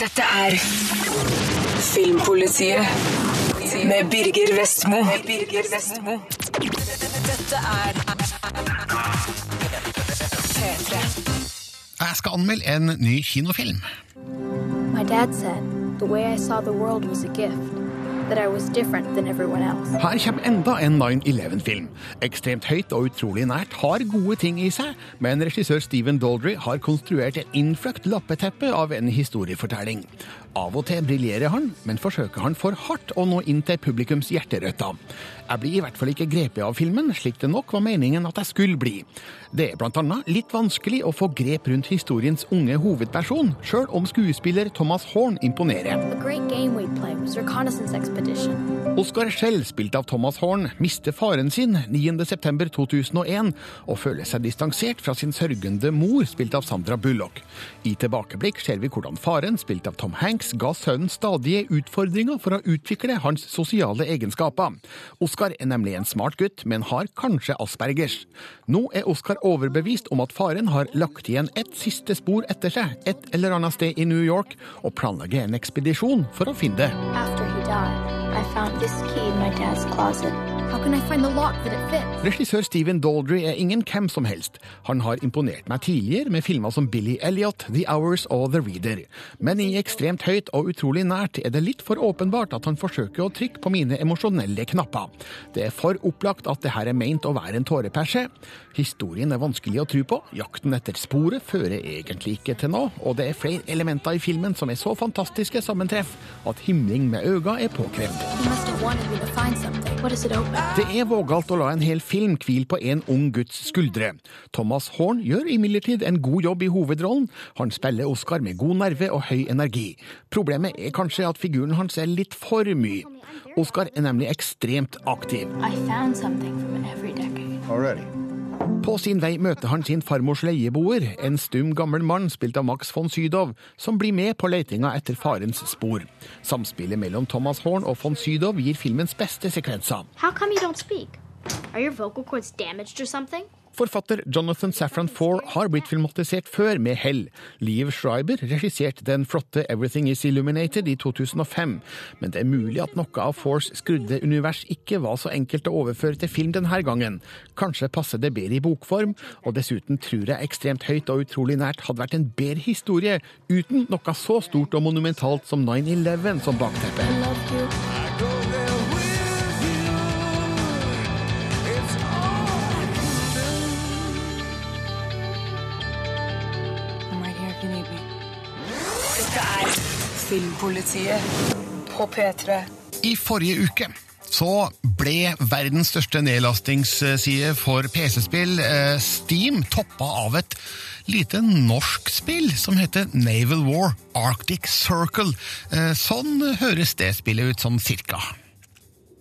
Dette er Filmpolitiet med Birger Vestmo. Birger Vestmo. Dette er P3. Jeg skal anmelde en ny kinofilm. My dad said the way I saw the world was a gift, Her kommer enda en 9-11-film. Ekstremt høyt og utrolig nært, har gode ting i seg, men regissør Stephen Daldry har konstruert et innfløkt lappeteppe av en historiefortelling. Av og til briljerer han, men forsøker han for hardt å nå inn til publikums hjerterøtter. Jeg blir i hvert fall ikke grepet av filmen, slik det nok var meningen at jeg skulle bli. Det er blant annet litt vanskelig å få grep rundt historiens unge hovedperson, sjøl om skuespiller Thomas Horn imponerer. Oscar Schell, spilt av Thomas Horn, mister faren sin 9.9.2001 og føler seg distansert fra sin sørgende mor, spilt av Sandra Bullock. I tilbakeblikk ser vi hvordan faren, spilt av Tom Hanks, ga sønnen stadige utfordringer for å utvikle hans sosiale egenskaper. Oscar er nemlig en smart gutt, men har kanskje aspergers. Nå er Oscar overbevist om at faren har lagt igjen et siste spor etter seg, et eller annet sted i New York, og planlegger en ekspedisjon for å finne det. After he died, I found this key in my dad's closet. Regissør Steven Daldry er ingen hvem som helst. Han har imponert meg tidligere med filmer som Billy Elliot, The Hours og The Reader. Men i ekstremt høyt og utrolig nært er det litt for åpenbart at han forsøker å trykke på mine emosjonelle knapper. Det er for opplagt at det her er meint å være en tåreperse. Historien er vanskelig å tro på, jakten etter sporet fører egentlig ikke til noe, og det er flere elementer i filmen som er så fantastiske sammentreff at himling med øynene er påkrevd. Det er vågalt å la en hel film hvile på en ung gutts skuldre. Thomas Horn gjør imidlertid en god jobb i hovedrollen. Han spiller Oscar med god nerve og høy energi. Problemet er kanskje at figuren hans er litt for mye. Oscar er nemlig ekstremt aktiv. I found something from every decade. Already. På sin vei møter han sin farmors leieboer, en stum gammel mann spilt av Max von Sydow, som blir med på letinga etter farens spor. Samspillet mellom Thomas Horn og von Sydow gir filmens beste sekvenser. How come you don't speak? Are your vocal cords? Forfatter Jonathan Safran Foer har blitt filmatisert før med hell. Liv Schreiber regisserte den flotte Everything Is Illuminated i 2005, men det er mulig at noe av Foers skrudde univers ikke var så enkelt å overføre til film denne gangen. Kanskje passer det bedre i bokform, og dessuten tror jeg Ekstremt høyt og utrolig nært hadde vært en bedre historie uten noe så stort og monumentalt som 9-11 som bakteppe. Dette er Filmpolitiet på P3. I forrige uke så ble verdens største nedlastingsside for PC-spill, eh, Steam, toppa av et lite norsk spill som heter Naval War Arctic Circle. Eh, Sånn høres det spillet ut sånn cirka.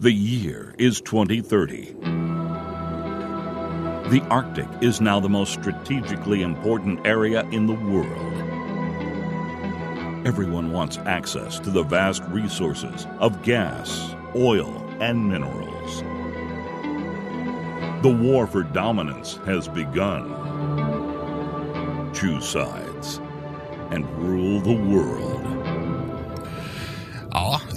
The year is 2030. The Arctic is now the most strategically important area in the world. Everyone wants access to the vast resources of gas, oil, and minerals. The war for dominance has begun. Choose sides and rule the world.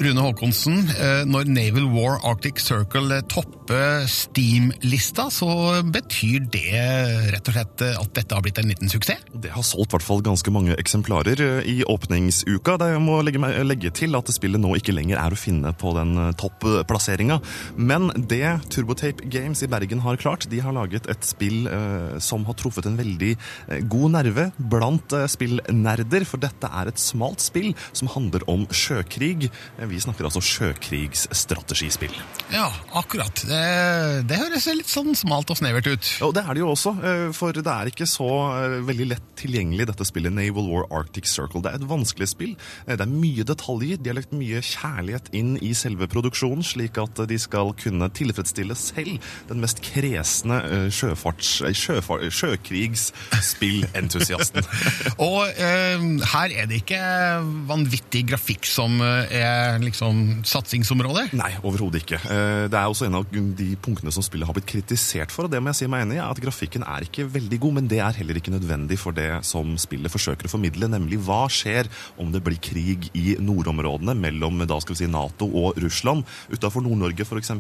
Rune Håkonsen, eh, når Naval War Arctic Circle topper Steam-lista, så betyr det rett og slett at dette har blitt en liten suksess? Det har solgt i hvert fall ganske mange eksemplarer eh, i åpningsuka. Det må legge, legge til at spillet nå ikke lenger er å finne på den topplasseringa. Men det Turbotape Games i Bergen har klart, de har laget et spill eh, som har truffet en veldig eh, god nerve blant eh, spillnerder, for dette er et smalt spill som handler om sjøkrig. Vi snakker altså sjøkrigsstrategispill. Ja, akkurat. Det, det høres litt sånn smalt og snevert ut. Og det er det jo også, eh, for det er ikke så eh, veldig lett tilgjengelig dette spillet Naval War Arctic Circle. Det er et vanskelig spill. Eh, Det er mye detaljer. De har lagt mye kjærlighet inn i selve produksjonen, slik at de skal kunne tilfredsstille selv den mest kresne sjøfarts, sjøfar, sjøkrigsspillentusiasten. Og eh, her er det ikke vanvittig grafikk som eh, er liksom, satsingsområde? Nei, overhodet ikke. Eh, Det er også en av de punktene som spillet har blitt kritisert for. og det må jeg si meg enig i, at Grafikken er ikke veldig god, men det er heller ikke nødvendig for det som spillet forsøker å formidle, nemlig hva skjer om det blir krig i nordområdene mellom da skal vi si, Nato og Russland, utafor Nord-Norge f.eks.,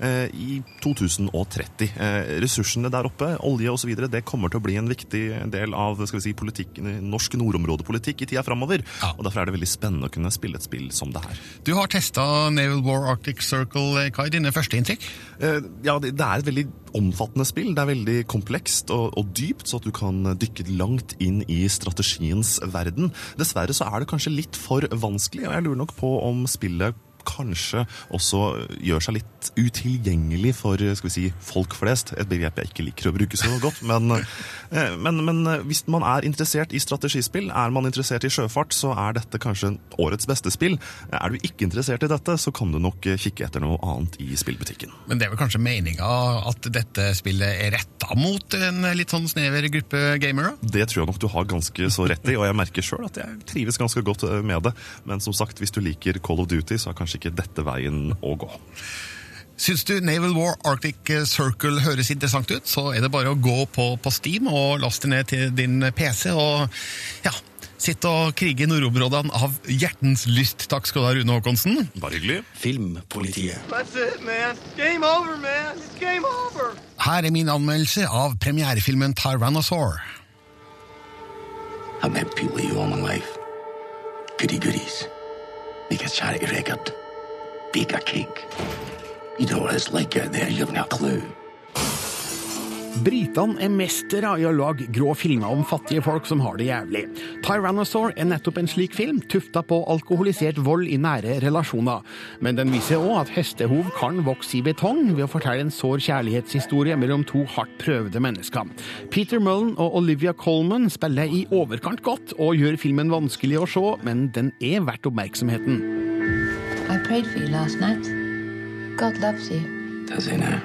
eh, i 2030. Eh, Ressursene der oppe, olje osv., det kommer til å bli en viktig del av skal vi si, politikk, norsk nordområdepolitikk i tida framover. Ja. Og derfor er det veldig spennende å kunne spille et spill som det her. Du har testa Naval War Arctic Circle, Hva er Dine første inntrykk? Eh, Ja, det er et veldig omfattende spill. Det er veldig komplekst og, og dypt, så at du kan dykke langt inn i strategiens verden. Dessverre så er det kanskje litt for vanskelig, og jeg lurer nok på om spillet kanskje også gjør seg litt utilgjengelig for skal vi si, folk flest. Et begrep jeg ikke liker å bruke så godt. Men, eh, men, men hvis man er interessert i strategispill, er man interessert i sjøfart, så er dette kanskje årets beste spill. Er du ikke interessert i dette, så kan du nok kikke etter noe annet i spillbutikken. Men det er vel kanskje meninga at dette spillet er retta mot en litt sånn snever gruppe gamere? Det tror jeg nok du har ganske så rett i, og jeg merker sjøl at jeg trives ganske godt eh, med det. Men som sagt, hvis du liker Call of Duty, så er kanskje ikke dette veien å gå. Syns du Naval War Arctic Circle høres interessant ut, så er det bare å gå på, på Steam og laste ned til din PC og ja, sitte og krige i nordområdene av hjertens lyst. Takk skal du ha, Rune Håkonsen. Bare hyggelig. Filmpolitiet. That's it, man. Game over, man. It's game over. Her er min anmeldelse av premierefilmen Tyrannosaur. I've met people you all my life. Goody goodies. Make a charity record. A cake. You know what it's like out there, you a clue. Britene er mestere i å lage grå filmer om fattige folk som har det jævlig. Tyrannosaur er nettopp en slik film, tufta på alkoholisert vold i nære relasjoner. Men den viser òg at hestehov kan vokse i betong ved å fortelle en sår kjærlighetshistorie mellom to hardt prøvde mennesker. Peter Mullen og Olivia Colman spiller i overkant godt og gjør filmen vanskelig å se, men den er verdt oppmerksomheten. I prayed for you last night. God loves you. Does he now?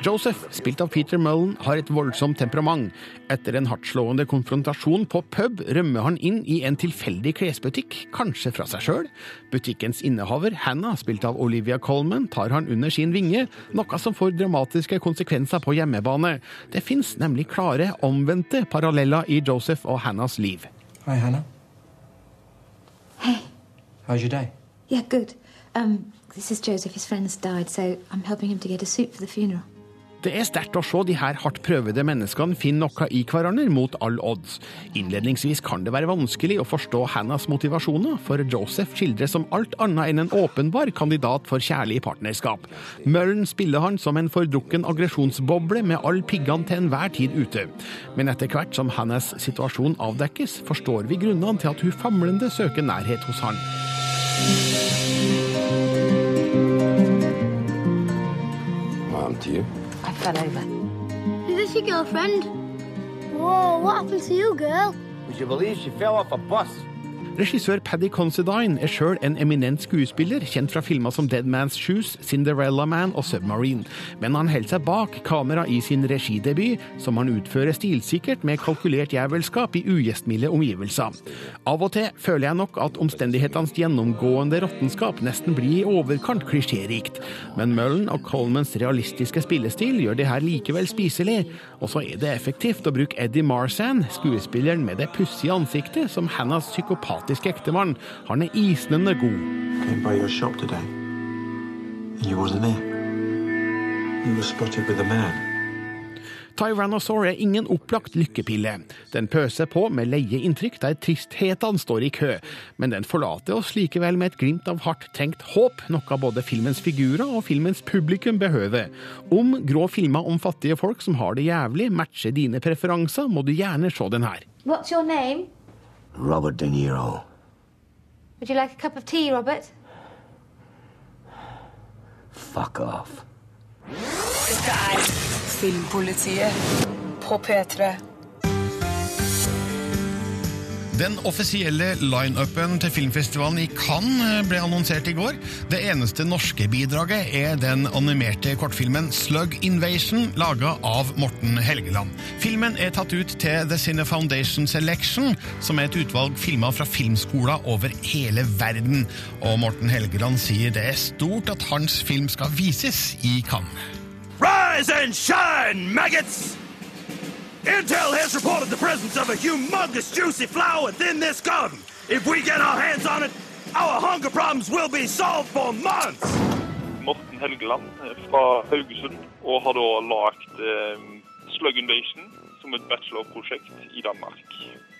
Joseph, spilt av Peter Mullen, har et voldsomt temperament. Etter en hardtslående konfrontasjon på pub rømmer han inn i en tilfeldig klesbutikk, kanskje fra seg sjøl. Butikkens innehaver, Hannah, spilt av Olivia Colman, tar han under sin vinge, noe som får dramatiske konsekvenser på hjemmebane. Det fins nemlig klare, omvendte paralleller i Joseph og Hannahs liv. Hi, Hannah. Hey. How's your day? Yeah, good. Um, this is Joseph. His friend's died, so I'm helping him to get a suit for the funeral. Det er sterkt å se de her hardt prøvede menneskene finne noe i hverandre mot all odds. Innledningsvis kan det være vanskelig å forstå Hannahs motivasjoner, for Joseph skildres som alt annet enn en åpenbar kandidat for kjærlig partnerskap. Mullen spiller han som en fordrukken aggresjonsboble med alle piggene til enhver tid ute. Men etter hvert som Hannahs situasjon avdekkes, forstår vi grunnene til at hun famlende søker nærhet hos han. Mom, to you? I fell over. Is this your girlfriend? Whoa, what happened to you, girl? Would you believe she fell off a bus? Regissør Paddy Considine er sjøl en eminent skuespiller, kjent fra filmer som Dead Man's Shoes, Cinderella Man og Submarine. Men han holder seg bak kamera i sin regidebut, som han utfører stilsikkert med kalkulert jævelskap i ugjestmilde omgivelser. Av og til føler jeg nok at omstendighetenes gjennomgående råttenskap nesten blir i overkant klisjérikt. Men Mullen og Colmans realistiske spillestil gjør det her likevel spiselig. Og så er det effektivt å bruke Eddie Marsan, skuespilleren med det pussige ansiktet, som Hannahs psykopatiske ektemann. Han er isnende god. Came by your shop today. And you wasn't there. You were spotted with a man. Tyrannosaur er ingen opplagt lykkepille. Den pøser på med leie inntrykk der tristhetene står i kø, men den forlater oss likevel med et glimt av hardt trengt håp, noe både filmens figurer og filmens publikum behøver. Om grå filmer om fattige folk som har det jævlig, matcher dine preferanser, må du gjerne se den her. What's your name? Robert De Niro. Would you like a cup of tea, Robert? Fuck off. Dette er Filmpolitiet på P3. Den offisielle line-upen til filmfestivalen i Cannes ble annonsert i går. Det eneste norske bidraget er den animerte kortfilmen Slug Invasion, laga av Morten Helgeland. Filmen er tatt ut til The Cine Foundation Selection, som er et utvalg filmer fra filmskoler over hele verden. Og Morten Helgeland sier det er stort at hans film skal vises i Cannes. Rise and shine, maggots! Intel has reported the presence of a humongous juicy flower within this garden. If we get our hands on it, our hunger problems will be solved for months! Morten Helgeland fra Haugesund, og har da lagd eh, Slug Invasion som et bachelorprosjekt i Danmark.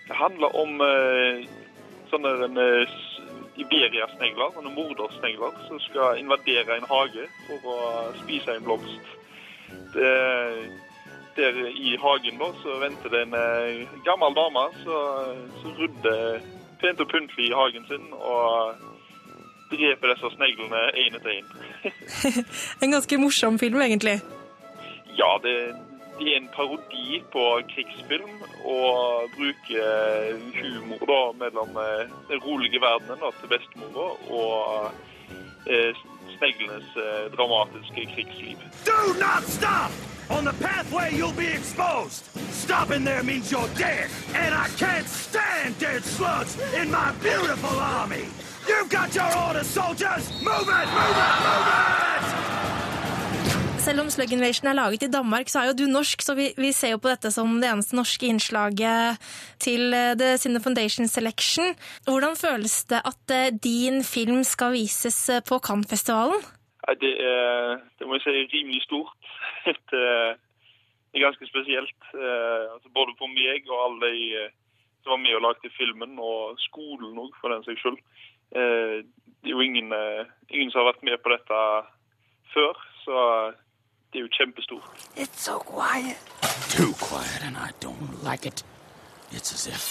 Det handler om eh, sånne eh, Iberia-snegler, sånne mordersnegler, som skal invadere en hage for å spise en blomst. Det, der i hagen da, så venter det en eh, gammel dame som rydder pent og pyntelig i hagen sin og dreper disse sneglene én etter én. en ganske morsom film, egentlig. Ja, det, det, er en parodi på krigsfilm og bruker humor da mellom eh, den rolige verdenen da, til bestemora og eh, sneglenes eh, dramatiske krigsliv. Do not stop! On the pathway, you'll be exposed. Stopping there means you're dead. And I can't stand dead slugs in my beautiful army. You've got your orders, soldiers! Move it, move it, move it! Selv om Slug Invasion er laget i Danmark, så er jo du norsk, så vi, vi ser jo på dette som det eneste norske innslaget til eh, The Cine Foundation Selection. Hvordan føles det at eh, din film skal vises eh, på Cannes-festivalen? Det, er, det må jeg si er rimelig stort. Det er ganske spesielt. Altså både for meg og alle de som var med og lagde filmen, og skolen òg, for den saks skyld. Det er jo ingen, ingen som har vært med på dette før, så det er jo kjempestort. It's so quiet. Too quiet, and I don't like it. It's as if.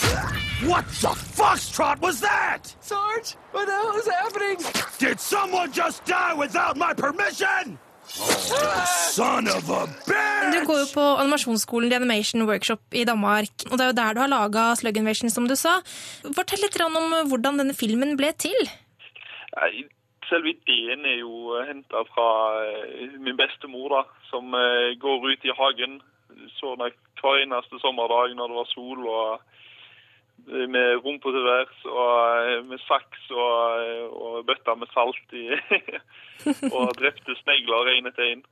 What the foxtrot was that? Sarge, what the hell is happening? Did someone just die without my permission? Son of a bitch! Du går jo på animasjonsskolen The Animation Workshop i Danmark, og det er jo der du har laga Slug Invasion, som du sa. Fortell litt om hvordan denne filmen ble til. Selve ideen er jo henta fra min bestemor, da, som går ut i hagen så hver eneste sommerdag når det var sol, og med rumpa til værs og med saks og, og bøtter med salt i og drepte snegler én etter én.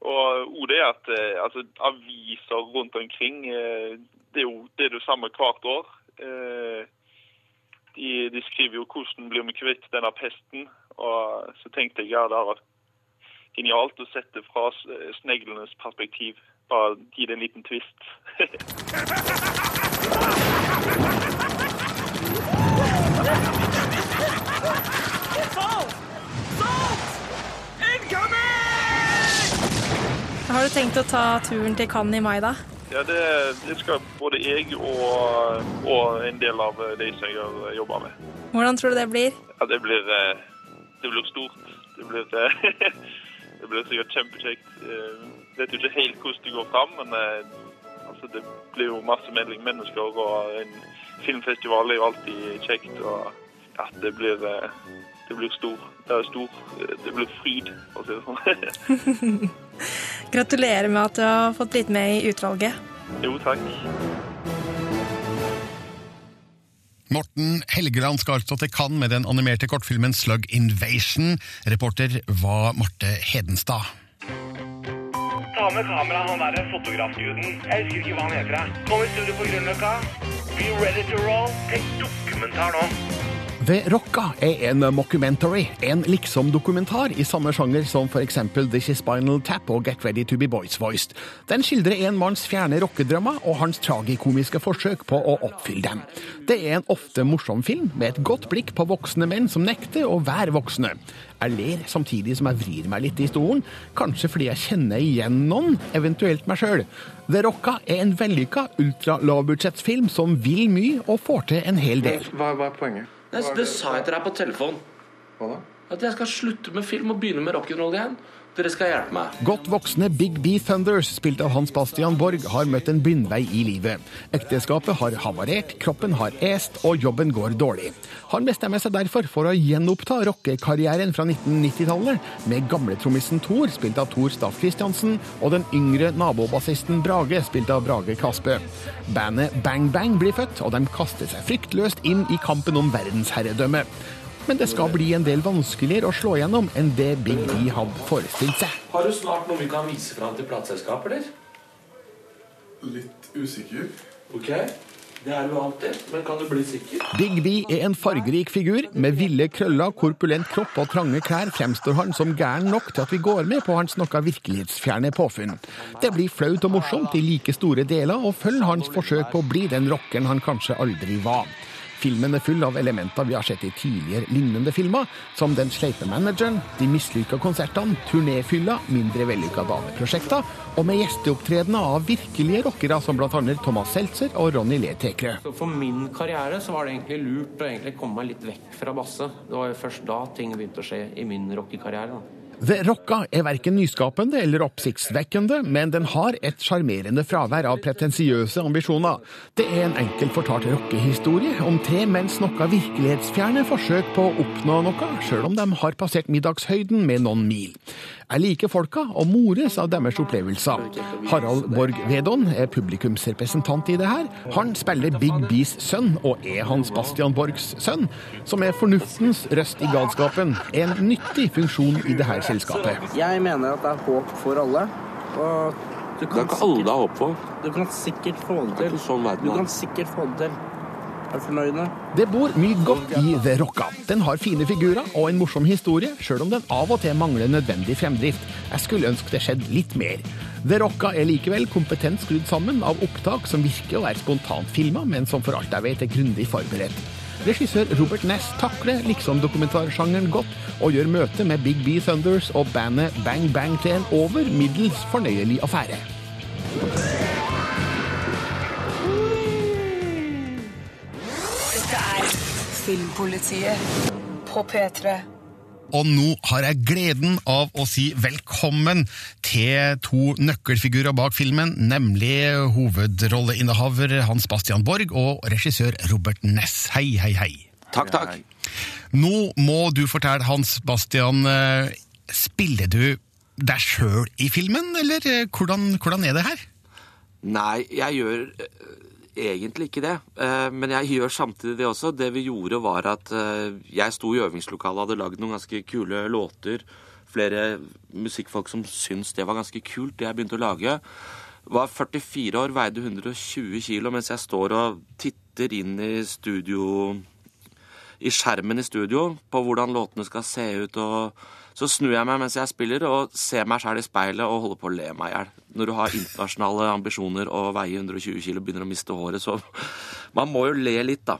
Og det er at altså, aviser rundt omkring det er jo det er det samme hvert år. De, de, skriver jo 'hvordan blir vi kvitt denne pesten', og så tenkte jeg ja, det var genialt å sette fra sneglenes perspektiv. Bare gi det en liten twist. Har du tenkt å ta turen til Cannes i mai, da? Ja, det, det skal både jeg og, og, en del av de som jeg har jobba med. Hvordan tror du det blir? Ja, Det blir, det blir stort. Det blir, det blir sikkert kjempekjekt. Jeg vet jo ikke helt hvordan det går fram, men altså, det blir jo masse mennesker, og en filmfestival er jo alltid kjekt. og ja, det blir, det blir stor. Det er stor. Det blir fryd, for å si det sånn. Gratulerer med at du har fått blitt med i utvalget. Jo, takk. Morten Helgeland skal altså til Cannes med den animerte kortfilmen Slug Invasion. Reporter var Marte Hedenstad. Ta med kamera han derre fotografguden. Jeg husker ikke hva han heter. Kom i studio på Grünerløkka. Be ready to roll. Tenk dokumentar nå. The Rocka er en mockumentary, en liksom-dokumentar i samme sjanger som eksempel This Is Spinal Tap og Get Ready To Be Boys Voiced. Den skildrer en manns fjerne rockedrømmer og hans tragikomiske forsøk på å oppfylle dem. Det er en ofte morsom film med et godt blikk på voksne menn som nekter å være voksne. Jeg ler samtidig som jeg vrir meg litt i stolen, kanskje fordi jeg kjenner igjen noen, eventuelt meg sjøl. The Rocka er en vellykka ultralavbudsjettsfilm som vil mye og får til en hel del. Hva, hva er poenget? Det, det sa jeg til deg på telefon. Hva da? At jeg skal slutte med film og begynne med rock'n'roll igjen. Dere skal hjelpe meg. Godt voksne Big B Thunders, spilt av Hans Bastian Borg, har møtt en blindvei i livet. Ekteskapet har havarert, kroppen har est, og jobben går dårlig. Han bestemmer seg derfor for å gjenoppta rockekarrieren fra 1990-tallet med gamletrommisen Thor, spilt av Thor Staff Christiansen, og den yngre nabobassisten Brage, spilt av Brage Kaspe. Bandet Bang Bang blir født, og de kaster seg fryktløst inn i kampen om verdensherredømme. Men det skal bli en del vanskeligere å slå gjennom enn det Big E hadde forestilt seg. Har du snart noe vi kan vise fram til plateselskapet, eller? Litt usikker. Ok, det er du alltid, men kan du bli sikker? Big B er en fargerik figur. Med ville krøller, korpulent kropp og trange klær fremstår han som gæren nok til at vi går med på hans noe virkelighetsfjerne påfunn. Det blir flaut og morsomt i like store deler, og følger hans forsøk på å bli den rockeren han kanskje aldri var. Filmen er full av elementer vi har sett i tidligere lignende filmer, som Den sleipe manageren, de mislykka konsertene, turnéfylla, mindre vellykka dameprosjekter, og med gjesteopptredener av virkelige rockere som bl.a. Thomas Seltzer og Ronny Le Tekrø. For min karriere så var det egentlig lurt å egentlig komme meg litt vekk fra basse. Det var jo først da ting begynte å skje i min rockekarriere. The Rocka er verken nyskapende eller oppsiktsvekkende, men den har et sjarmerende fravær av pretensiøse ambisjoner. Det er en enkelt fortalt rockehistorie om tre menns noe virkelighetsfjerne forsøk på å oppnå noe, sjøl om de har passert middagshøyden med noen mil. Jeg liker folka og mores av deres opplevelser. Harald Borg Vedon er publikumsrepresentant i det her. Han spiller Big Bees sønn, og er Hans Bastian Borgs sønn, som er fornuftens røst i galskapen. En nyttig funksjon i det her selskapet. Jeg mener at det er håp for alle. Og du Det er ikke alle det er håp for. Du kan sikkert få det til. sånn verden Du kan sikkert få det til. Er du fornøyd nå? Det bor mye godt i The Rocka. Den har fine figurer og en morsom historie, sjøl om den av og til mangler nødvendig fremdrift. Jeg skulle ønske det skjedde litt mer. The Rocka er likevel kompetent skrudd sammen av opptak som virker å være spontant filma, men som for alt jeg vet er grundig forberedt. Regissør Robert Ness takler liksom dokumentarsjangeren godt, og gjør møtet med Big B Thunders og bandet Bang Bang til en over middels fornøyelig affære. Dette er Filmpolitiet på P3. Og nå har jeg gleden av å si velkommen til to nøkkelfigurer bak filmen, nemlig hovedrolleinnehaver Hans Bastian Borg og regissør Robert Ness. Hei, hei, hei. Takk, takk. Nå må du fortelle, Hans Bastian, eh, spiller du deg sjøl i filmen, eller eh, hvordan, hvordan er det her? Nei, jeg gjør eh, egentlig ikke det. Eh, Men jeg gjør samtidig det også. Det vi gjorde, var at eh, jeg sto i øvingslokalet og hadde lagd noen ganske kule låter. Flere musikkfolk som syntes det var ganske kult, det jeg begynte å lage. Var 44 år, veide 120 kilo, mens jeg står og titter inn i studio i skjermen i studio på hvordan låtene skal se ut. og Så snur jeg meg mens jeg spiller og ser meg sjæl i speilet og holder på å le meg i hjel. Når du har internasjonale ambisjoner og veier 120 kilo og begynner å miste håret, så Man må jo le litt, da.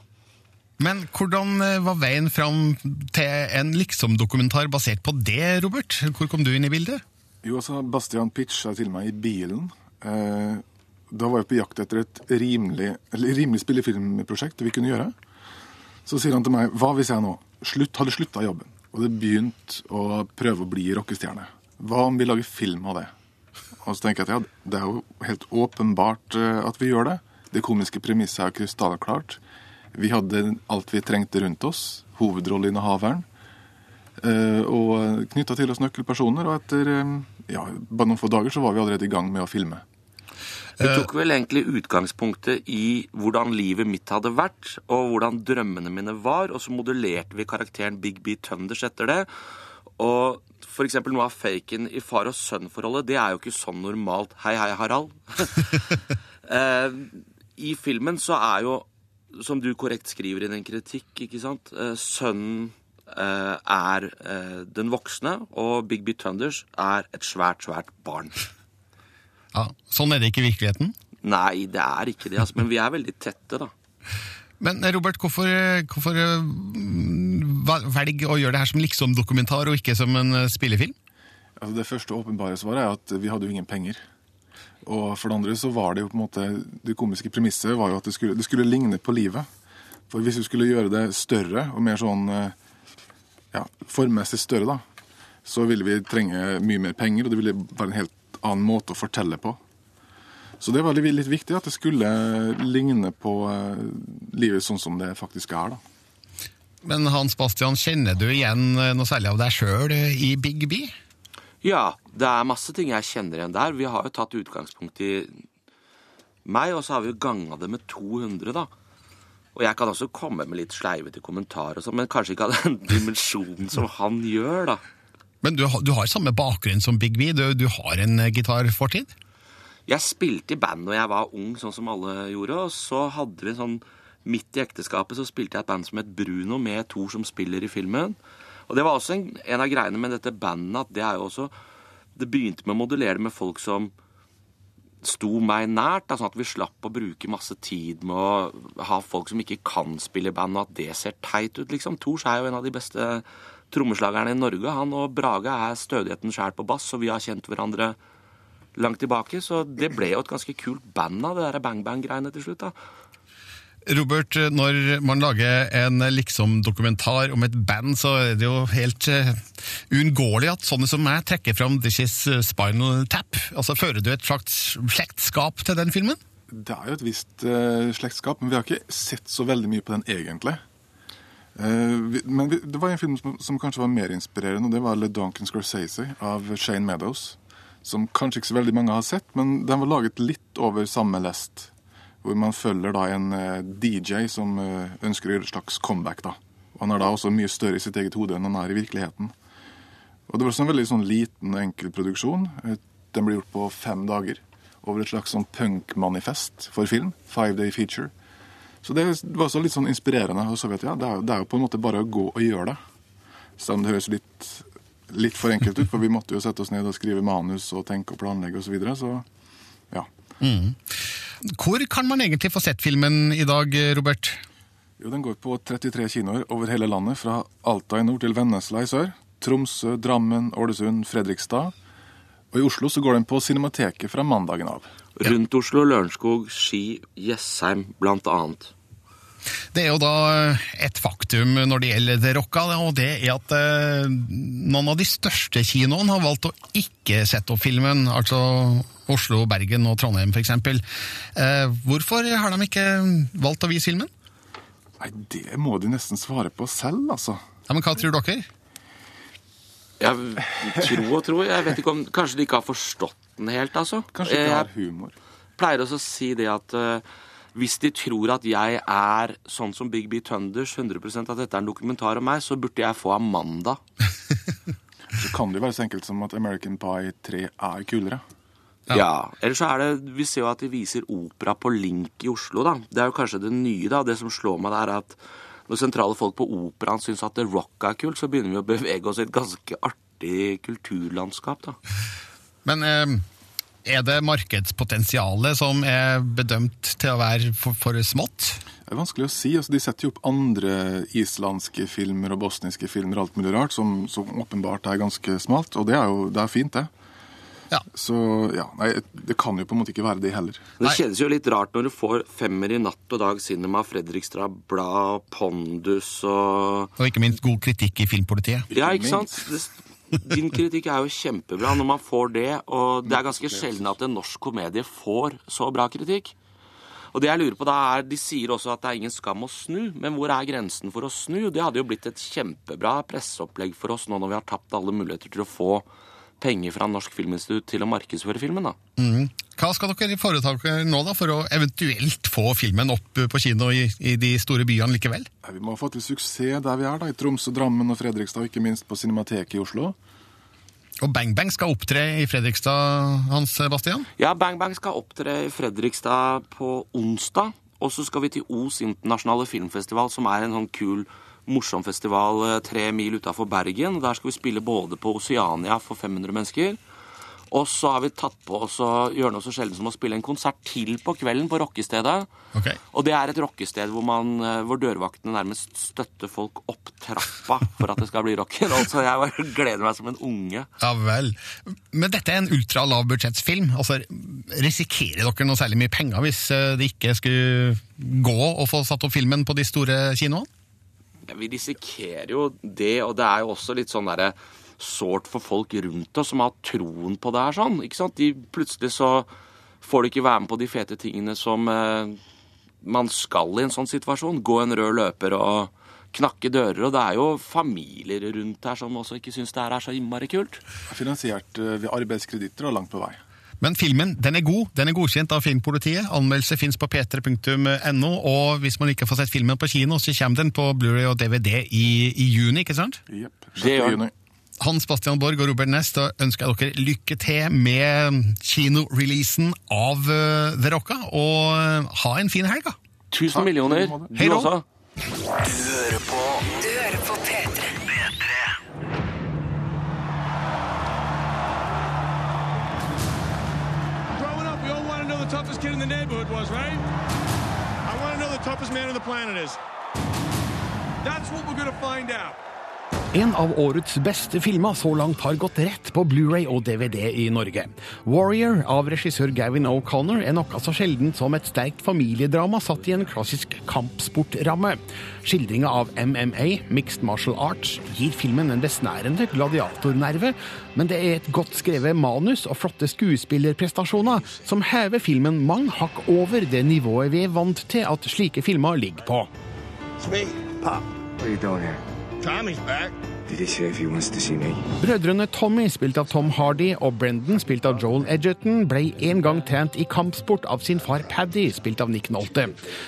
Men hvordan eh, var veien fram til en liksom-dokumentar basert på det, Robert? Hvor kom du inn i bildet? Jo, altså, Bastian pitcha til meg i bilen. Eh, da var jeg på jakt etter et rimelig, rimelig spillefilmprosjekt vi kunne gjøre. Så sier han til meg hva hvis jeg nå slutt, hadde slutta jobben og det begynte å prøve å bli rockestjerne? Hva om vi lager film av det? Og så tenker jeg at ja, det er jo helt åpenbart eh, at vi gjør det. Det komiske premisset er krystallklart. Vi hadde alt vi trengte rundt oss. Hovedrolleinnehaveren. eh, Og knytta til oss nøkkelpersoner. Og etter eh, ja, bare noen få dager så var vi allerede i gang med å filme. Vi tok vel egentlig utgangspunktet i hvordan livet mitt hadde vært, og hvordan drømmene mine var, og så modellerte vi karakteren Big B Tunders etter det. Og for eksempel noe av faken i far og sønn-forholdet, det er jo ikke sånn normalt. Hei, hei, Harald. eh, I filmen så er jo, som du korrekt skriver i din kritikk, ikke sant, eh, sønnen eh, er eh, den voksne, og Big B Tunders er et svært, svært barn. Ja, Sånn er det ikke i virkeligheten? Nei, det er ikke det, altså, men vi er veldig tette, da. Men eh, Robert, hvorfor, hvorfor mm, velge å gjøre det her som liksom-dokumentar og ikke som en eh, spillefilm? Altså det første åpenbare svaret er at vi hadde jo ingen penger. Og for det andre så var det jo på en måte Det komiske premisset var jo at det skulle, det skulle ligne på livet. For hvis du skulle gjøre det større og mer sånn eh, ja, formmessig større, da, så ville vi trenge mye mer penger, og det ville være en helt annen måte å fortelle på. Så det var litt viktig at det skulle ligne på eh, livet sånn som det faktisk er. da. Men Hans Bastian, kjenner du igjen eh, noe særlig av deg sjøl i Big B? Ja, det er masse ting jeg kjenner igjen der. Vi har jo tatt utgangspunkt i meg, og så har vi jo ganga det med 200, da. Og jeg kan også komme med litt sleivete kommentarer, og sånn, men kanskje ikke av den dimensjonen som han gjør, da. Men du, du har samme bakgrunn som Big B, du, du har en eh, gitarfortid? Jeg spilte i band når jeg var ung, sånn som alle gjorde, og så hadde vi sånn Midt i ekteskapet så spilte jeg et band som het Bruno, med Thor som spiller i filmen. Og det var også en, en av greiene med dette bandet at det er jo også Det begynte med å modellere det med folk som sto meg nært, sånn at vi slapp å bruke masse tid med å ha folk som ikke kan spille i band, og at det ser teit ut, liksom. Thors er jo en av de beste trommeslagerne i Norge. Han og Brage er stødigheten sjæl på bass, og vi har kjent hverandre langt tilbake. Så det ble jo et ganske kult band av det der Bang Bang-greiene til slutt. da. Robert, når man lager en liksom-dokumentar om et band, så er det jo helt uh, uunngåelig at sånne som meg trekker fram This Is Spinal Tap. Altså, Fører du et slags slektskap til den filmen? Det er jo et visst uh, slektskap, men vi har ikke sett så veldig mye på den egentlig. Eh, men det var en film som, kanskje var mer inspirerende, og det var Le Duncan Scorsese av Shane Meadows. Som kanskje ikke så veldig mange har sett, men den var laget litt over samme lest. Hvor man følger da en eh, DJ som eh, ønsker å gjøre et slags comeback. da. Og Han er da også mye større i sitt eget hode enn han er i virkeligheten. Og Det var også en veldig sånn liten, enkel produksjon. Den ble gjort på fem dager. Over et slags sånn punk-manifest for film. Five Day Feature. Så det var også litt sånn inspirerende. Og så vet jeg, det, er, det er jo på en måte bare å gå og gjøre det. Selv om det høres litt, litt for enkelt ut, for vi måtte jo sette oss ned og skrive manus og tenke og planlegge osv. Så, videre, så ja. Mm. Hvor kan man egentlig få sett filmen i dag, Robert? Jo, Den går på 33 kinoer over hele landet, fra Alta i nord til Vennesla i sør. Tromsø, Drammen, Ålesund, Fredrikstad. Og i Oslo så går den på Cinemateket fra mandagen av. Rundt Oslo, Lørenskog, Ski, Jessheim annet. Det er jo da et faktum når det gjelder det rocka, og det er at eh, noen av de største kinoene har valgt å ikke sette opp filmen, altså Oslo, Bergen og Trondheim f.eks. Eh, hvorfor har de ikke valgt å vise filmen? Nei, Det må de nesten svare på selv, altså. Ja, Men hva tror dere? Jeg tror og tror. Jeg vet ikke om Kanskje de ikke har forstått den helt, altså. Kanskje ikke har Jeg humor. pleier også å si det at eh, hvis de tror at jeg er sånn som Big B Thunders, 100 at dette er en dokumentar om meg, så burde jeg få Amanda. Så kan det jo være så enkelt som at American Pie 3 er kulere. Ja. Eller så er det Vi ser jo at de viser opera på Link i Oslo, da. Det er jo kanskje det nye, da. Det som slår meg, det er at når sentrale folk på operaen syns at The Rock er kult, så begynner vi å bevege oss i et ganske artig kulturlandskap, da. Men eh, er det markedspotensialet som er bedømt til å være for, for smått? Det er vanskelig å si. altså De setter jo opp andre islandske filmer og bosniske filmer og alt mulig rart, som, som åpenbart er ganske smalt. Og det er jo det er fint, det. Ja. Så ja, nei, det kan jo på en måte ikke være det heller. Det kjennes jo litt rart når du får femmer i Natt og Dag Cinema, Fredrikstad Blad, Pondus og Og ikke minst god kritikk i Filmpolitiet. Ja, ikke sant? Det, din kritikk er jo kjempebra når man får det, og det er ganske sjelden at en norsk komedie får så bra kritikk. Og det jeg lurer på da er, De sier også at det er ingen skam å snu, men hvor er grensen for å snu? Det hadde jo blitt et kjempebra presseopplegg for oss nå når vi har tapt alle muligheter til å få penger fra Norsk Filminstitutt til å markedsføre filmen. da. Mm. Hva skal dere foreta dere nå da, for å eventuelt få filmen opp på kino i, i de store byene likevel? Nei, Vi må få til suksess der vi er, da, i Tromsø, Drammen og Fredrikstad, og ikke minst på Cinemateket i Oslo. Og Bang Bang skal opptre i Fredrikstad, Hans Sebastian? Ja, Bang Bang skal opptre i Fredrikstad på onsdag. Og så skal vi til Os internasjonale filmfestival, som er en sånn kul, morsom festival eh, tre mil utafor Bergen. Der skal vi spille både på Oceania for 500 mennesker. Og så har vi tatt på oss å gjøre noe så sjelden som å spille en konsert til på kvelden på rockestedet. Og det er et rockested hvor, man, eh, hvor dørvaktene nærmest støtter folk opp trappa for at det skal bli rocken. Så jeg bare gleder meg som en unge. Ja vel. Men dette er en ultralavbudsjettsfilm. Altså, risikerer dere noe særlig mye penger hvis eh, det ikke skulle gå å få satt opp filmen på de store kinoene? Vi risikerer jo det, og det er jo også litt sånn derre sårt for folk rundt oss som har troen på det her sånn. ikke sant? De Plutselig så får de ikke være med på de fete tingene som eh, man skal i en sånn situasjon. Gå en rød løper og knakke dører. Og det er jo familier rundt her som også ikke syns det her er så innmari kult. Finansiert eh, ved arbeidskreditter og langt på vei. Men filmen den er god. Den er godkjent av Filmpolitiet. Anmeldelse fins på p3.no. Og hvis man ikke får sett filmen på kino, så kommer den på Blu-ray og DVD i, i juni, ikke sant? Yep. Det gjør den. Hans Bastian Borg og Robert Ness, da ønsker jeg dere lykke til med kinoreleasen av uh, The Rocka, og uh, ha en fin helg, da. Tusen millioner. Du også. Du hører på toughest kid in the neighborhood was, right? I want to know the toughest man on the planet is. That's what we're going to find out. En av årets beste filmer så langt har gått rett på Blu-ray og DVD i Norge. Warrior av regissør Gavin O'Connor er noe så sjeldent som et sterkt familiedrama satt i en klassisk kampsportramme. Skildringa av MMA, mixed martial arts, gir filmen en besnærende gladiatornerve, men det er et godt skrevet manus og flotte skuespillerprestasjoner som hever filmen mange hakk over det nivået vi er vant til at slike filmer ligger på. Sweet. Pop. What are you doing here? Tommy's back. Brødrene Tommy, spilt av Tom Hardy, og Brendan, spilt av Joel Edgerton, ble en gang trent i kampsport av sin far Paddy, spilt av Nick Nolte.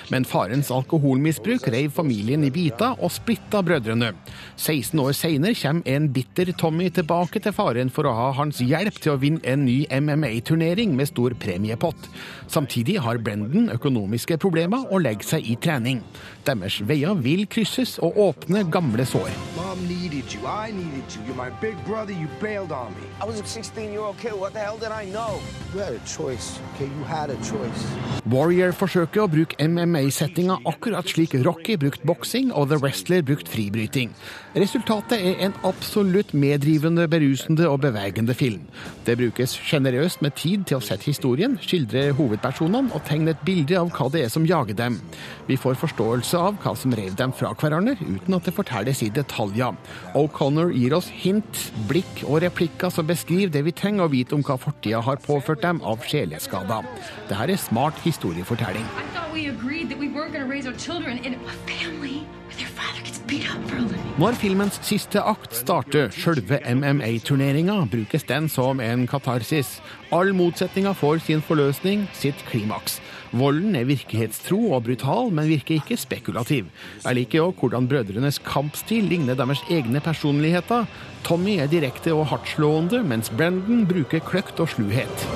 Men farens alkoholmisbruk reiv familien i bita og splitta brødrene. 16 år seinere kommer en bitter Tommy tilbake til faren for å ha hans hjelp til å vinne en ny MMA-turnering med stor premiepott. Samtidig har Brendan økonomiske problemer og legger seg i trening. Deres veier vil krysses og åpne gamle sår. Mom needed you. I needed you. You're my big brother. You bailed on me. I was a 16-year-old kid. What the hell did I know? You had a choice, okay? You had a choice. Warrior forsøker å bruke MMA-settinga akkurat slik Rocky brukt boksing og The Wrestler brukt fribryting. Resultatet er en absolutt medrivende, berusende og bevegende film. Det brukes sjenerøst med tid til å sette historien, skildre hovedpersonene og tegne et bilde av hva det er som jager dem. Vi får forståelse av hva som rev dem fra hverandre, uten at det fortelles i detaljer. O'Connor gir oss hint, blikk og replikker som beskriver det vi trenger å vite om hva fortida har påført dem av sjeleskader. Dette er smart historiefortelling. Når filmens siste akt starter, sjølve MMA-turneringa, brukes den som en katarsis. All motsetninga får sin forløsning, sitt klimaks. Volden er virkelighetstro og brutal, men virker ikke spekulativ. Jeg liker òg hvordan brødrenes kampstil ligner deres egne personligheter. Tommy er direkte og hardtslående, mens Brendan bruker kløkt og sluhet.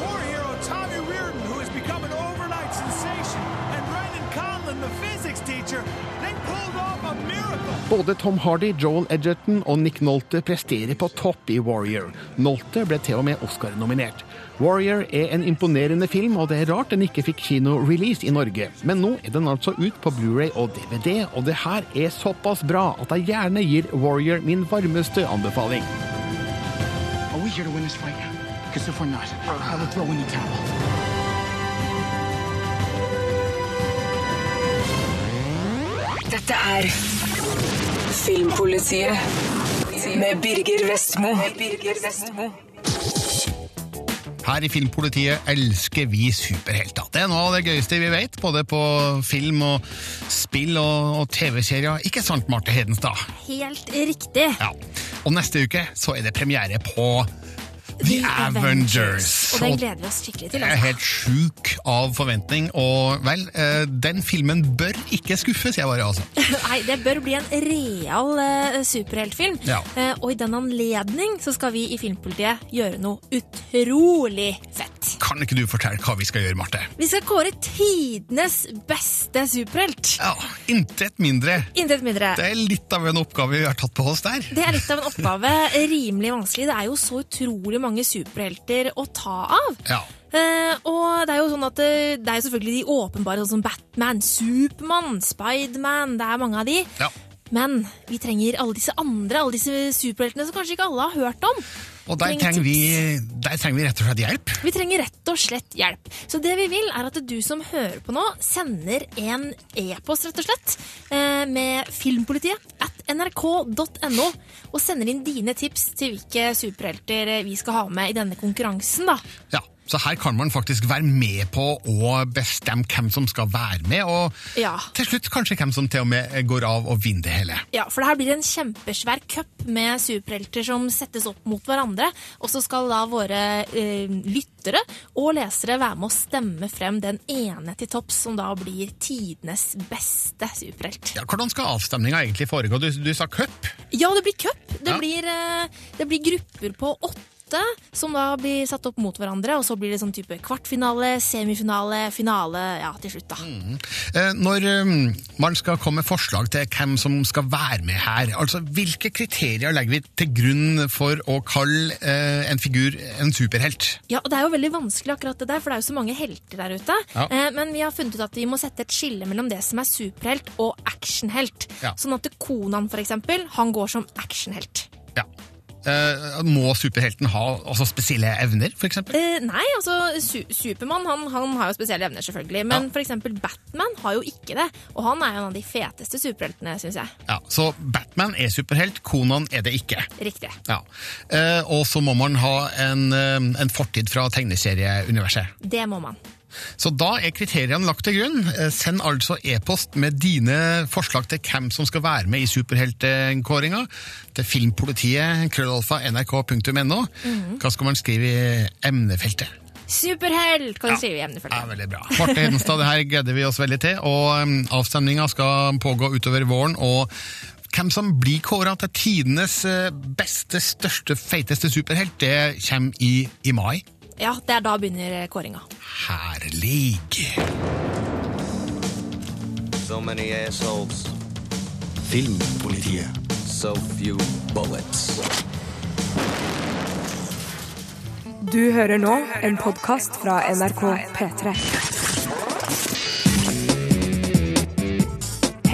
Både Tom Hardy, Joel Edgerton og Nick Nolte presterer på topp i Warrior. Nolte ble til og med Oscar-nominert. Warrior er en imponerende film, og det er rart den ikke fikk kinorelease i Norge. Men nå er den altså ut på Blu-ray og DVD, og det her er såpass bra at jeg gjerne gir Warrior min varmeste anbefaling. Are we here to win this fight? Because if we're not, I will throw in the towel. Dette er Filmpolitiet med Birger Vestmo. Birger Vestmo. Her i Filmpolitiet elsker vi superhelter. Det er noe av det gøyeste vi vet, både på film og spill og, og TV-serier. Ikke sant, Marte Hedenstad? Helt riktig. Ja. Og neste uke så er det premiere på The Avengers. Og den gleder vi oss skikkelig til. Jeg er Altså. helt sjuk av forventning, og vel, eh, den filmen bør ikke skuffe, sier jeg bare, altså. Nei, det bør bli en real eh, superheltfilm. Ja. Eh, og i den anledning så skal vi i Filmpolitiet gjøre noe utrolig fett. Kan ikke du fortelle hva vi skal gjøre, Marte? Vi skal kåre tidenes beste superhelt. Ja, Intet mindre. Intet mindre. Det er litt av en oppgave vi har tatt på oss der. Det er litt av en oppgave. Rimelig vanskelig. Det er jo så utrolig mange superhelter å ta av. Ja. Uh, og det er jo sånn at det, det er selvfølgelig de åpenbare, sånn som Batman, Supermann, Spiderman. Det er mange av de. Ja. Men vi trenger alle disse andre, alle disse superheltene som kanskje ikke alle har hørt om. Og der Trenger trenger, vi, der trenger vi rett og slett hjelp. Vi trenger rett og slett hjelp. Så det vi vil er at du som hører på nå, sender en e-post rett og slett eh, med filmpolitiet at nrk.no og sender inn dine tips til hvilke superhelter vi skal ha med i denne konkurransen. da. Ja, så her kan man faktisk være med på å bestemme hvem som skal være med, og Ja. til slutt kanskje hvem som til og med går av og vinner det hele. Ja, for det her blir en kjempesvær cup med superhelter som settes opp mot hverandre. Og så skal da våre eh, lyttere og lesere være med å stemme frem den ene til topps, som da blir tidenes beste superhelt. Ja, hvordan skal avstemninga egentlig foregå? Du, du sa cup? Ja, det blir cup. Det, Ja. blir, eh, det blir grupper på åtte. Som da blir satt opp mot hverandre, og så blir det sånn type kvartfinale, semifinale, finale, ja, til slutt, da. Eh, Når um, man skal komme med forslag til hvem som skal være med her, altså hvilke kriterier legger vi til grunn for å kalle eh, en figur en superhelt? Ja, og Det er jo veldig vanskelig, akkurat det der, for det er jo så mange helter der ute. Ja. Eh, men vi har funnet ut at vi må sette et skille mellom det som er superhelt og actionhelt. Ja. Sånn at Konan, for eksempel, han går som actionhelt. Eh, må superhelten ha også spesielle evner, f.eks.? Eh, nei, altså su Supermann han, han har jo spesielle evner, selvfølgelig. Men for eksempel Batman har jo ikke det. Og han er jo en av de feteste superheltene, syns jeg. Ja, så Batman er superhelt, Konan er det ikke. Riktig. Ja. Eh, og så må man ha en, en fortid fra tegneserieuniverset. Det må man. Så da er kriteriene lagt til grunn. Eh, Send altså e-post med dine forslag til hvem som skal være med i superheltkåringa til filmpolitiet krøllalfa nrk.no. Mhm. Hva skal man skrive i emnefeltet? Superhelt, kan du skrive i emnefeltet? Ja, veldig bra. Marte Hedenstad, det her gleder vi oss veldig til. Og avstemninga skal pågå utover våren. og hvem som blir kåra til tidenes eh, beste, største, feiteste superhelt, det kommer i, i mai. Ja, det er da begynner kåringa. Herlig! So many assholes. Filmpolitiet. So few bullets. Du hører nå en podkast fra NRK P3.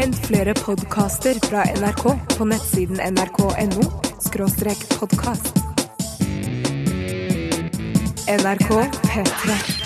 Hent flere podkaster fra NRK på nettsiden nrk.no podkast. NRK P3.